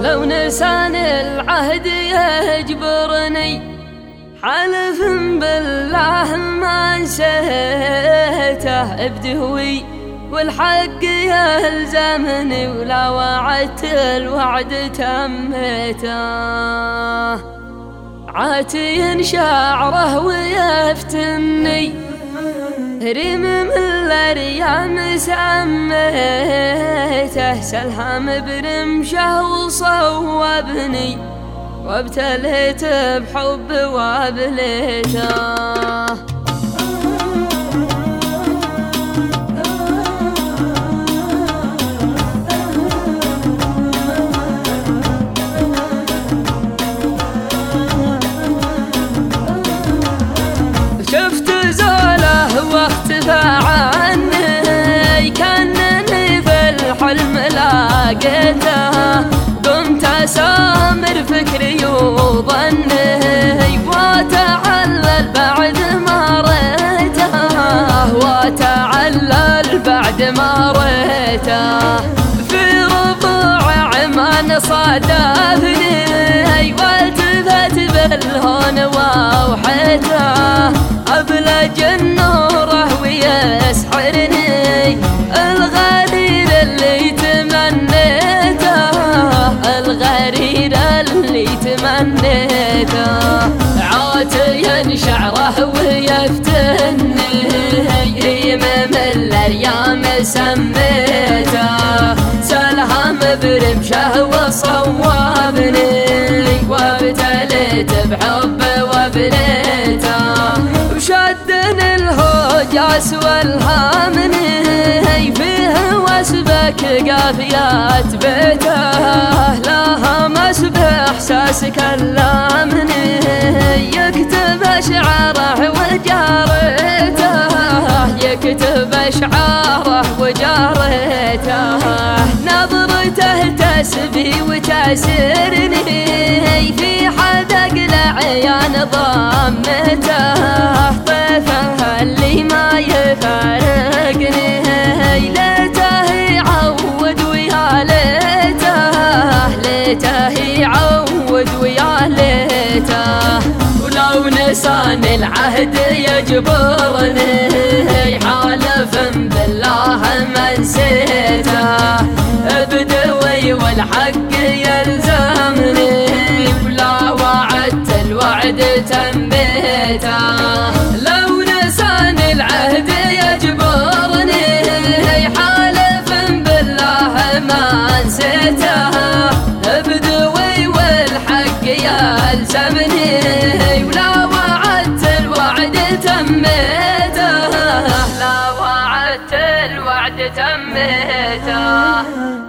لو نسان العهد يجبرني حلف بالله ما نسيته بدهوي. والحق يلزمني ولا وعدت الوعد تميته عاتي شعره ويفتني ريم من سميته سلهم برمشه وصوبني وابتليت بحب وابليته ريته في ربوع عمان صادفني والتفت بالهون ووحيته أبلج النوره ويسحرني الغدير اللي الغرير اللي تمنيته. عاتيا شعره ويفتني سميته. سلهم برمشه وصوابني وابتليت بحبه وبليته وشدني الهجاس والهامني فيه واسبك قافيات بيته. احساس كلامني يكتب أشعاره وجارته يكتب أشعاره نظرته تسبي وتاسرني. في حدق العيان ضمته طيفة اللي ما يفارقني. ليته يعود ويا ليته. ليته يعود ويا ليته. ولو نسان العهد يجبرني. حالف بالله ما نسيته والحق يلزمني ولا وعدت الوعد تميته لو نسان العهد يجبرني حالف بالله ما نسيته. يلزمني ولا وعدت الوعد تميته لا وعدت الوعد تميته